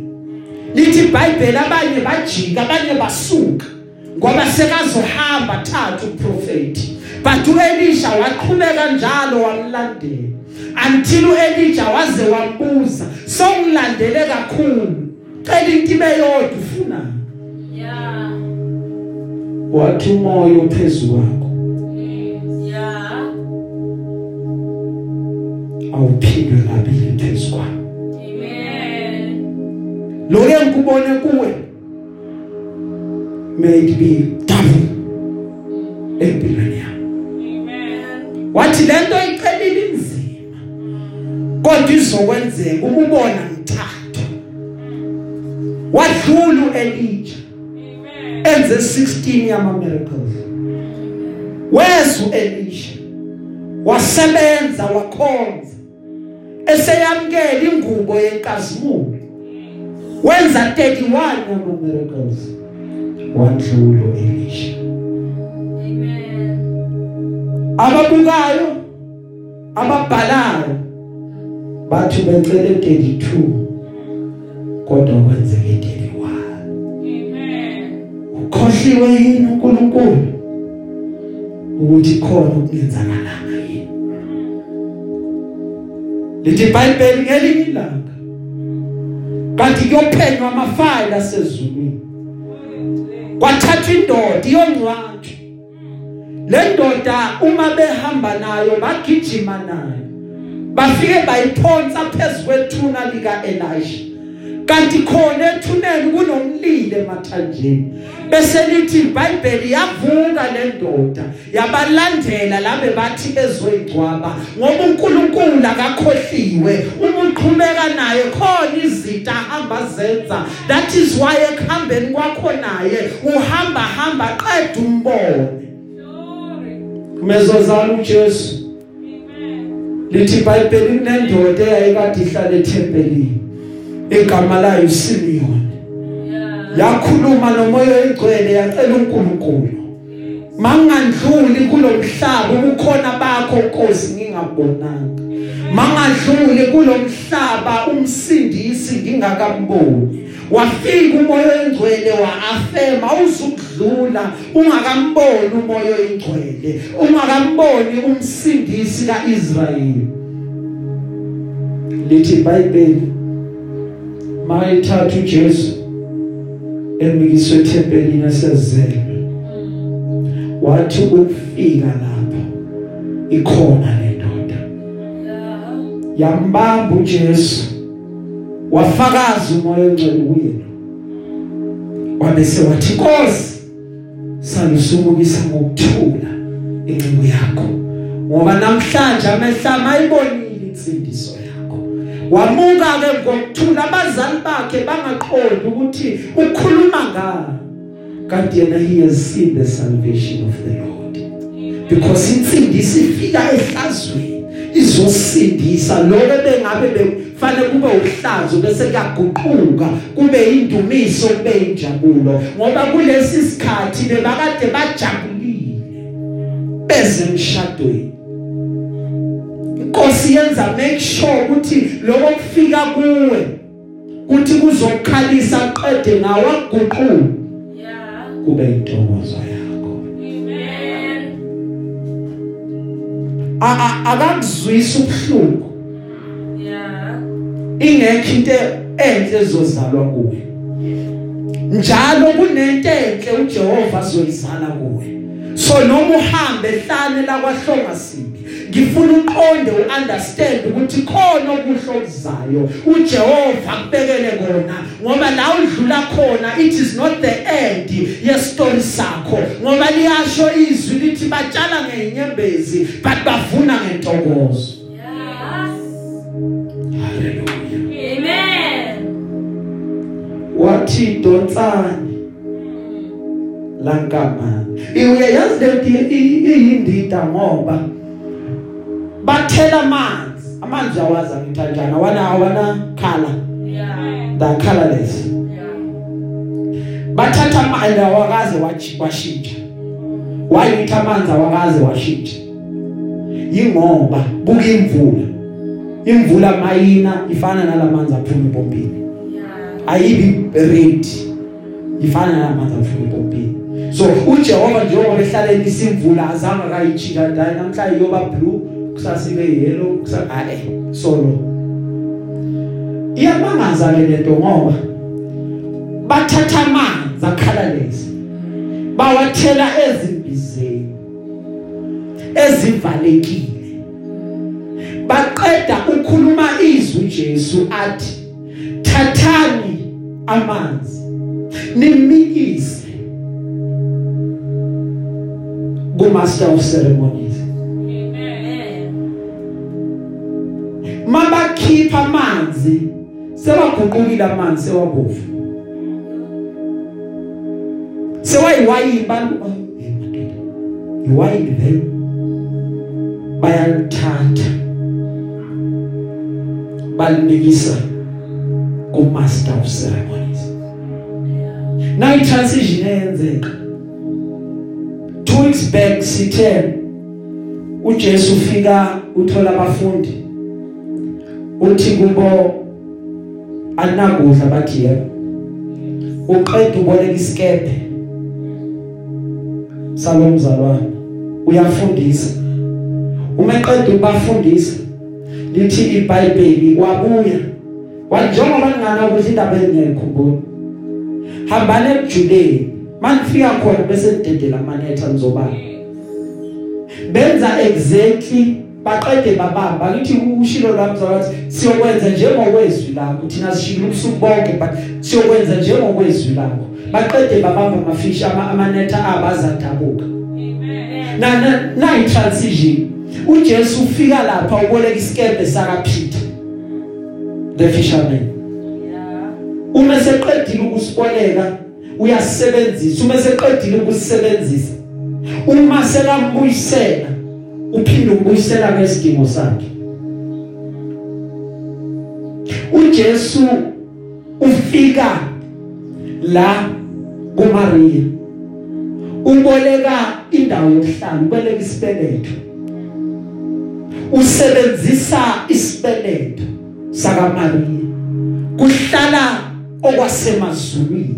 Lithi iBhayibheli abanye bajika abanye basuka. Ngoba sekazohamba thatha uprofeti but uElisha waqhubeka njalo wamlandela. Until uElijah waze wambuza songilandele kakhulu. Cela into ibe yodwa ufuna? Yeah. wathi umoya ophezulu kwakho. Yeah. awuphindwe kabili. Lo engikubone kuwe may it be double empilweni yakho Amen. wathi lento iqhelile inzima kodwa izokwenzeka ukubona ngithatha wadlula uElijah Amen. enze 16 yama miracles wezu Elisha wasebenza wakhonza eseyamkela ingubo yenkazimulo wenza 31 yama miracles wadlula uElisha Amen. ababukayo ababhalayo bathi becele 32 kodwa kwenzeke 31 Amen. ukhohliwe yini uNkulunkulu? Ukuthi khona okungenzakalanga yini? Lithi iBhayibheli ngelinye ilanga. Kanti kuyophenywa amafayila asezulwini. Kwathathwa indoda iyongcwatshwa le ndoda uma behamba nayo bagijima nayo. Bafike bayiphonsa phezukwethuna lika Elisha kanti khona ethuneni kunomlilo emathanjeni. Bese lithi iBhayibheli yavuka le ndoda yabalandela labe bathi bezoyigcwaba ngoba uNkulunkulu akakhohliwe. Uma uqhubeka naye khona izita ahamba zenza. That is why ekuhambeni kwakho naye uhamba hamba qeda umbone. Glory. kumezozala uJesu. Amen. lithi iBhayibheli kunendoda eyayikade ihlala ethempelini. Igama layo Yeah. yakhuluma nomoya oyingcwele yacela uNkulunkulu. Mangandluli kulomhlaba ukukhona bakho Nkosi ngingabonanga mangadluli kulomhlaba umsindisi ngingakamboni. Wafika umoya oyingcwele waafema uzukudlula ungakamboni umoya oyingcwele ungakamboni umsindisi kaIsrayeli. Lithi iBhayibheli mayithatha uJesu emikiswe ethempelini esezelwe wathi ukufika lapho ikhona le ndoda. Yeah. yambamba uJesu wafakaza umoya ongcwele kuyena wabese wathi Nkosi salisumukisa ngokuthula incingo yakho ngoba namhlanje amehlama ayibonile insindiso. yakho wamuka ke ngokuthula abazali bakhe bangaqondi ukuthi ukhuluma ngani. Kanti yena he has seen the salvation of the Lord. Because insindiso ifika ehlazweni izosindisa. Lokho bengabe befanele kube uhlazo bese kuyaguquka kube indumiso kube injabulo. Ngoba kulesi sikhathi bebakade bajabulile beze emshadweni. Inkosi yenza make sure ukuthi lokho kufika kuwe kuthi kuzokhalisa qede ngawe akuguquka Yeah. kube intokozo yakho Amen. A- akakuzwisa ubuhlungu Yeah. ingekho into enhle ezozalwa kuwe njalo kunento enhle uJehova azoyizala kuwe so noma uhambe ehlane la kwahlonga sibi ngifuna uqonde uunderstand ukuthi khona okuhle okuzayo uJehova akubekele kona ngoba la udlula khona it is not the end ye story sakho ngoba liyasho izwi lithi batshala ngeinyembezi but bavuna ngentokozo Yeah. haleluya Amen. wathi donsani lankamani uyayazi lento iyindida ngoba bathela amanzi. Amanzi awazi ngithanjana wana awana khala Yeah. the colorless. Yeah. bathatha amanzi awakaze washintsha. Wayithi amanzi awakaze washintsha. Ingoba buka imvula imvula mayina ifana nalamanzi aphuma empompini. Yeah. ayibi red. Ifana nalamanzi aphuma empompini. So uJehova njengoba ehlale isimvula azange akayijika dai namhlanje yoba blue. Kusasa ibe yellow kusasa eh solo. Iyamangaza ke lento ngoba bathatha amanzi akhalalezi bawathela ezimbizeni ezivalekile. Baqeda ukhuluma izwi Jesu athi thathani amanzi nimikise. Ku master of ceremonies mabakhipha amanzi. Sewaguqukile amanzi sewabovu sewayiwayini bantu eh madoda iwayini vele bayalithatha. Balinikisa ku master of ceremonies. Na i transition eyenzeka. 2 weeks back sithe uJesu ufika uthola abafundi. Uthi kubo anakudla bathi yebo uqeda uboleka isikepe salomzalwane uyafundisa. Uma eqeda ukubafundisa lithi iBhayibheli wabuya wanjengoba ngana ukuthi indaba engiyikhumbula hambane eJudeni manifika khona bese nidedela amanetha nizobala benza exactly baqede babamba ngithi ushilo lami zawathi siyokwenza njengokwezwi lakho. Thina sishilo ubusuku bonke but siyokwenza njengokwezwi lakho. Baqede babamba amafishi ama amanetha abazadabuka Amen. na na na i transition. uJesu ufika lapha uboleka isikepe saka Peter the fisherman. Yeah. uma seqedile ukusiboleka uyasebenzisa uma seqedile ukusebenzisa uma sekambuyisela uphinde umbuyisela ngesidingo sakhe. uJesu ufika la kuMaria uboleka indawo yokuhlala uboleka isibeletho. Usebenzisa isibeletho saka Maria kuhlala okwasemazulwini.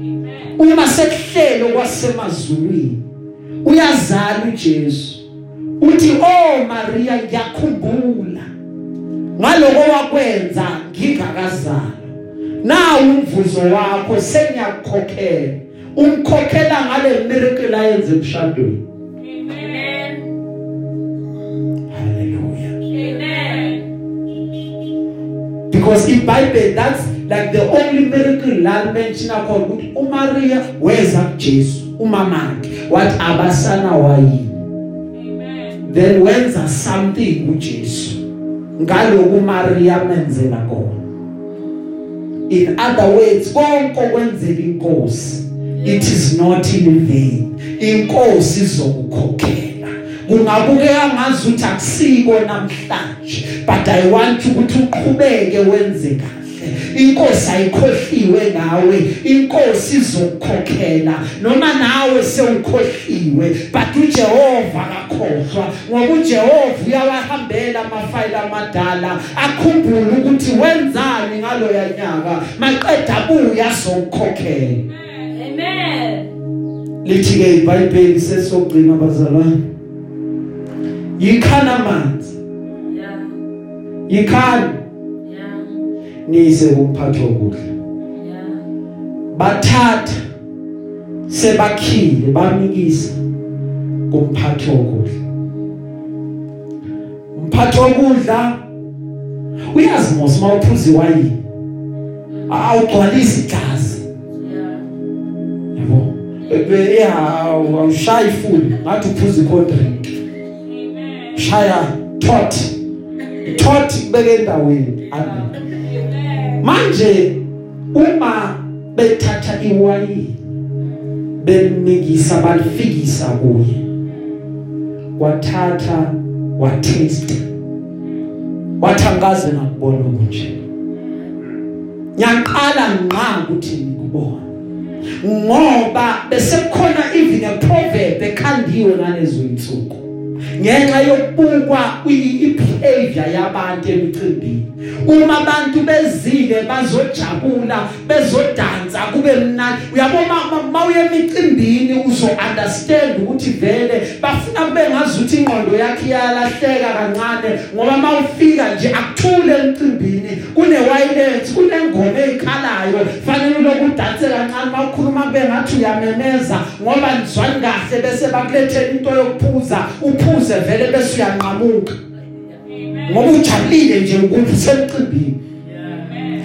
Amen. uma sekuhlelo kwasemazulwini uyazala uJesu. Uthi oh Maria ngiyakhumbula ngaloko wakwenza ngingakazalwa na umvuzo wakho sengiyakukhokhela umkhokhela ngale miracle ayenze emshadweni Amen. hallelujah Amen. because in bible that's like the only miracle la mention called ukuthi uMaria weza kuJesu umamakhe wathi abasana wayini Amen. Then wenza something kuJesu ngaloku uMaria menzela kona in other words konke okwenzela inkosi it is not in vain. Inkosi izokukhokhela. Kungabukeka ngazuthi akusiko namhlanje but i want ukuthi uqhubeke wenze kahle. Inkosi ayikhohliwe ngawe inkosi izokukhokhela noma nawe sewukhohliwe but uJehova akakhohlwa ngoba uJehova uyawahambela amafayili amadala akhumbule ukuthi wenzani ngaloya nyaka maqeda buya sokukhokhela Amen. lithi ke iBhayibheli sesogcina bazalwane yikhana amanzi Yeah. yikhana Yeah. Nise kumphatho okuhle Yeah. bathatha sebakhile bamikisa kumphatho okuhle umphatho okudla uyazi mos mawuphuza iwayini awugcwalisi igazi Yeah. yabo ebe awushayi full ngathi uphuza i-cold drink Amen. shaya tot tot beke endaweni amen Amen. Manje uma bethatha iwayini bemikisa balifikisa kuye. Wathatha wataste. Wathangaze ngakubona kunje ngiyaqala ngqa ukuthi ngikubona ngoba besekukhona even a proverb ekhandiwe ngalezo insuku ngenxa yokubukwa ibehavior yabantu emicimbini uma abantu bezile bazojabula bezodansa kube mnandi. Uyabona mawuye emicimbini uzo understand ukuthi vele bafuna kube ngazuthi ingqondo yakhe iyalahleka kancane ngoba mawufika nje akuthule emcimbini. Kune violence kunengoma ezikhalayo fanele ulokudanse kancane mawukhuluma kube ngathi uyamemeza ngoba nizwani kahle bese bakulethela into yokuphuza uphuze vele bese uyanqamuka. Ngoba ujabulile nje ukuthi semcimbini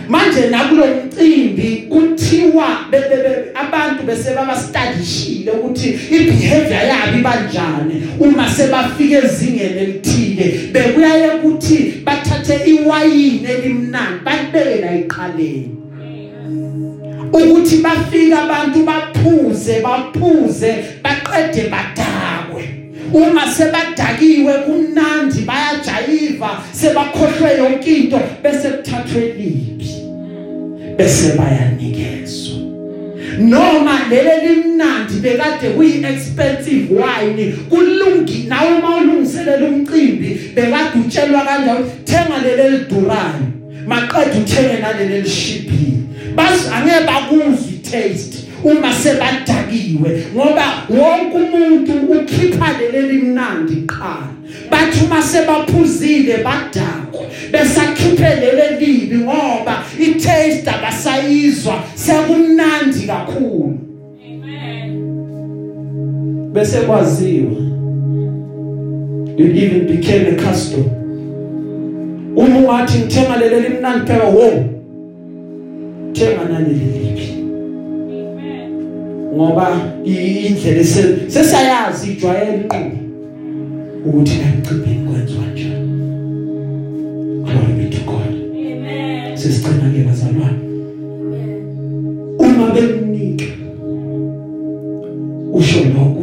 manje nakulo mcimbi kuthiwa abantu bese babastadishile ukuthi ibehavior yabo ibanjani uma sebafika ezingeni elithile bekuyaye ukuthi bathathe iwayini elimnandi balibeke la iqaleni ukuthi bafika abantu baphuze baphuze baqede badakwe. Uma sebadakiwe kumnandi bayajayiva sebakhohlwe yonke into bese kuthathwe lipi bese bayanikezwa. Noma lele limnandi bekade kuyi expensive wine kulungi nawe mawulungiselela umcimbi bekade utshelwa kanjalo thenga lele lidurayo maqedwe uthenge nalele lishibhile bas angeke bakuzwe taste uma sebadakiwe ngoba wonke umuntu ukhipha leli limnandi qala bathi uma sebaphuzile badakwa besakhiphe leli libi ngoba i-taste abasayizwa sekumnandi kakhulu Amen. bese kwaziwa it even became a custom uma ungathi ngithenga leli limnandi phela wo thenga naleli. Ngoba i- indlela ese- sesayazi ijwayele inqubo ukuthi la emcimbini kwenziwa njani glory be to god. Amen. sesigcina ke bazalwane. Uma bemnika usho lo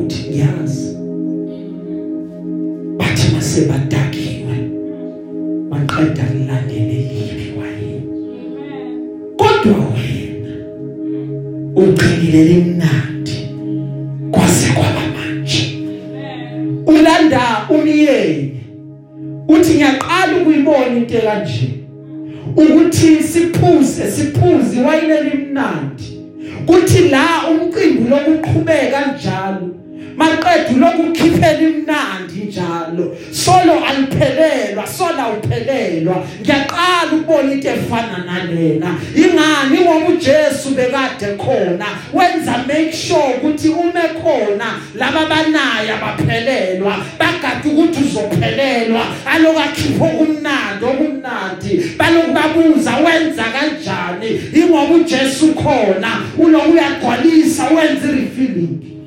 siphuze siphuze wayine limnandi kuthi la umcimbi lokuqhubeka kanjalo maqedwe lokukhiphela imnandi njalo. Solo aliphelelwa sola uphelelwa ngiyaqala ukubona into efana nalena. Ingani? Ngoba uJesu bekade khona. Wenza make sure ukuthi ume khona. Laba banaye abaphelelwa. Bagade ukuthi uzophelelwa. Alokakhipho kumnandi okumnandi balokubabuza wenza kanjani? Ingoba uJesu khona uloku uyagcwalisa wenza refilling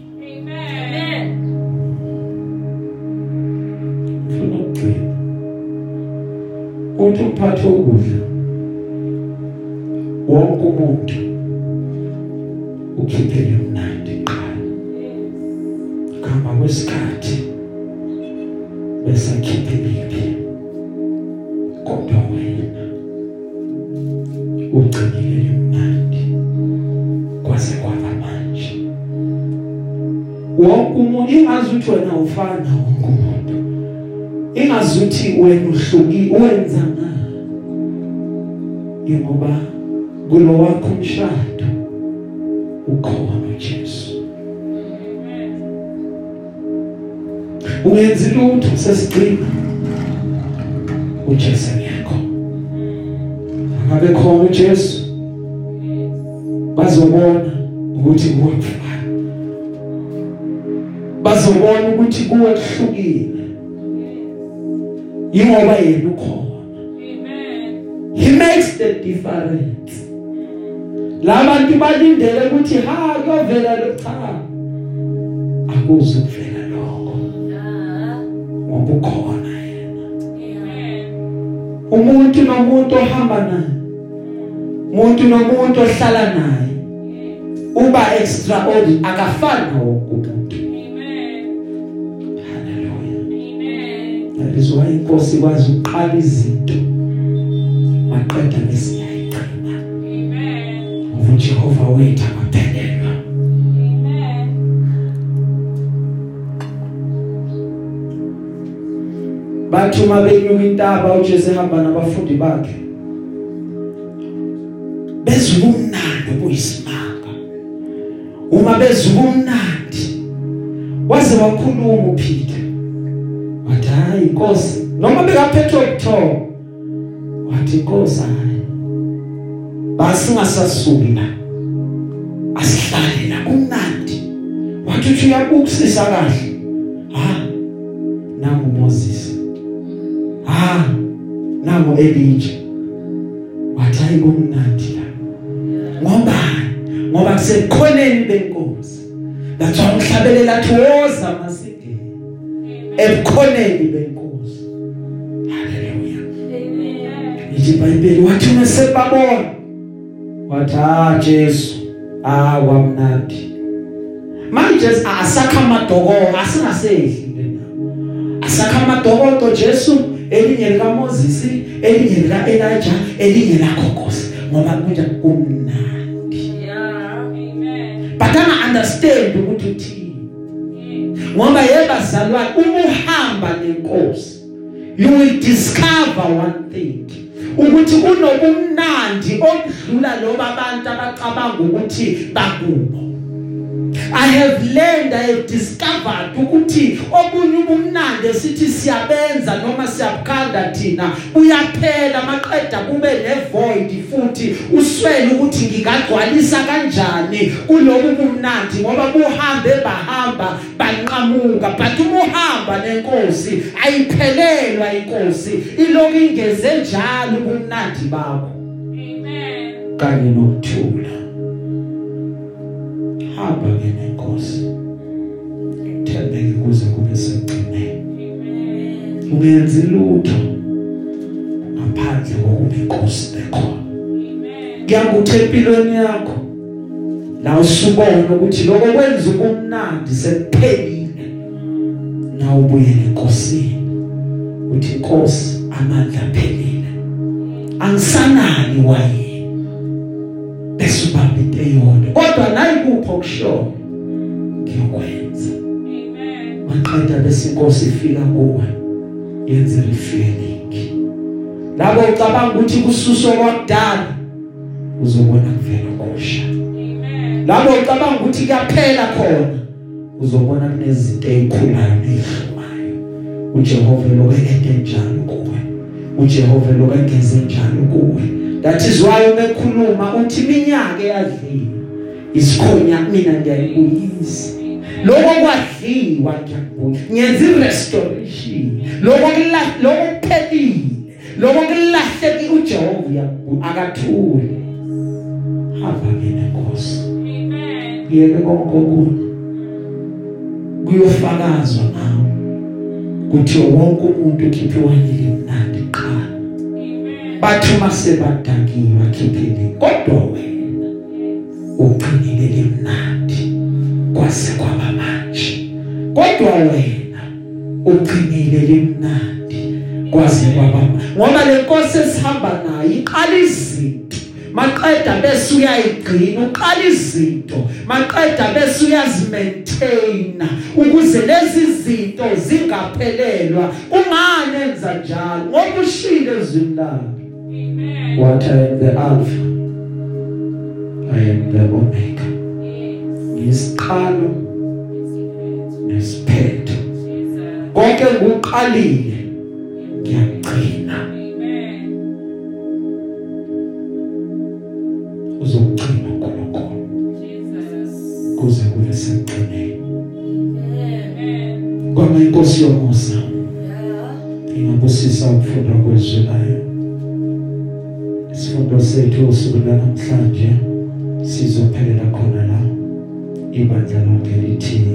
uthi uphathe ukudla. Wonke umuntu ukhiphele umnandi qala khamba kwesikhathi besakhiphe lipi kodwa wena ugcinile umnandi kwase kwaba manje. Wonke umuntu ingazuthi wena ufana wonke ingazuthi wena uhluki wenza ngani? Ngoba kulo wakho umshado ukhona uJesu. Ungenzi lutho sesigcina uJesu ngekho ngabe khona uJesu bazobona ukuthi kuwakufana bazobona ukuthi kuwe kuhlukile. Ingoba yena ukhona Amen. he makes the difference. Labantu balindele ukuthi ha kuyovela lo cha. Akuzuvela lokho. Ngoba ukhona yena. Amen. umuntu nomuntu ohamba naye. Umuntu nomuntu ohlala naye. Uba extraordinary akafani wonke Amen. that is why inkosi kwazi uqala izinto maqeda bese yayiqina Amen. ngoba uJehova wethu akaphelelwa Amen. bathi uma benyuka intaba uJesu ehamba nabafundi bakhe bezwe umnandi obuyisimanga uma bezwe umnandi waze wakhuluma uPeter wathi hayi inkosi. Noma bekaphethwe ukuthoba wathi inkosi hayi basingasasuki la asihlale la kumnandi wathi uthi uyabukusisa kahle. Ha nangu Moses. Ha nangu Elijah wathi hayi kumnandi la. Ngoba ngoba kusekhoneni benkosi. That's why umhlabelela athi woza masigeni ebukhoneni benkosi. Ithi iBhayibheli wathi umesebabona wathi ah Jesu ah wamnandi manje asakha amadoko asingasedli lena asakha amadokodo Jesu elinye lika Moses elinye lika Elijah elinye lakho Nkosi ngoba kunja kumnandi. But ana understand ukuthi uthini. Ngoba yeba zalwane uma uhamba nenkosi you will discover one thing. Ukuthi kunobumnandi okudlula loba abantu abacabanga ukuthi bakubo I have learned I have discovered ukuthi obunye ubumnandi sithi siyabenza noma siyabukhanda thina uyaphela maqeda kube ne void futhi. Uswele ukuthi ngingagcwalisa kanjani kulobu bumnandi ngoba buhambe bahamba banqamuka but uma uhamba nenkosi ayiphelelwa inkosi. Iloku ingeze njalo ubumnandi bakho. Amen. kanye nokuthula. Hamba ke nenkosi thembeke kuze kube segcineni Amen. ungenzi lutho ngaphandle kokuba inkosi bekhona Amen. kuyakuthi empilweni yakho. La usubona ukuthi lokho kwenza ubumnandi sekuphelile. Na ubuyele enkosini? Uthi inkosi amandla aphelile. Angisanani wayini? Bese ubamba into eyodwa kodwa nayi kupho kusho ngiyokwenza. Amen. maqeda bese inkosi ifika kuwe yenze refilling labo ucabanga ukuthi kususo kwakudala uzobona kuvela kusha Amen. labo ucabanga ukuthi kuyaphela khona uzobona kunezinto ezikhulayo nezihlumayo uJehova lokho ente njalo kuwe. uJehova lokho engeze njalo kuwe. That is why umekhuluma uthi iminyaka eyadlile isikhonya mina ngiyayibuyisa. Lokho kwadliwa ngiyakubuya ngenza irestoration. Lokho kula lokho kuphelile. Lokho kulahleki uJehova uyakubuya akathule hamba mina Nkosi Amen. yeke konke okunye. Kuyofakazwa nawe kuthiwa wonke umuntu ukhiphe wayini mnandi qala Amen. Bathi masebadakiwe akhiphele kodwa wena ugcinile limnandi kwase kwaba manje. Kodwa wena ugcinile limnandi kwaze kwaba ngoba lenkosi esihamba nayo iqala izinto. Maqeda bese uyayigcina uqala izinto. Maqeda bese uyazimaintaina ukuze lezi zinto zingaphelelwa. Ungane enza njalo? Ngoba ushilo ezwini lakhe. Amen. What I am the alpha I am the omega ngisiqalo nesiphetho Jesus. konke nguqalile ngiyagcina Amen. uzogcina khonokho Jesus. kuze kube sekugcineni Amen. kwama inkosi yomusa ingabusisa ukufunda kwezwi layo isifundo sethu usuku namhlanje sizophelela khona la ibandla lonke lithini?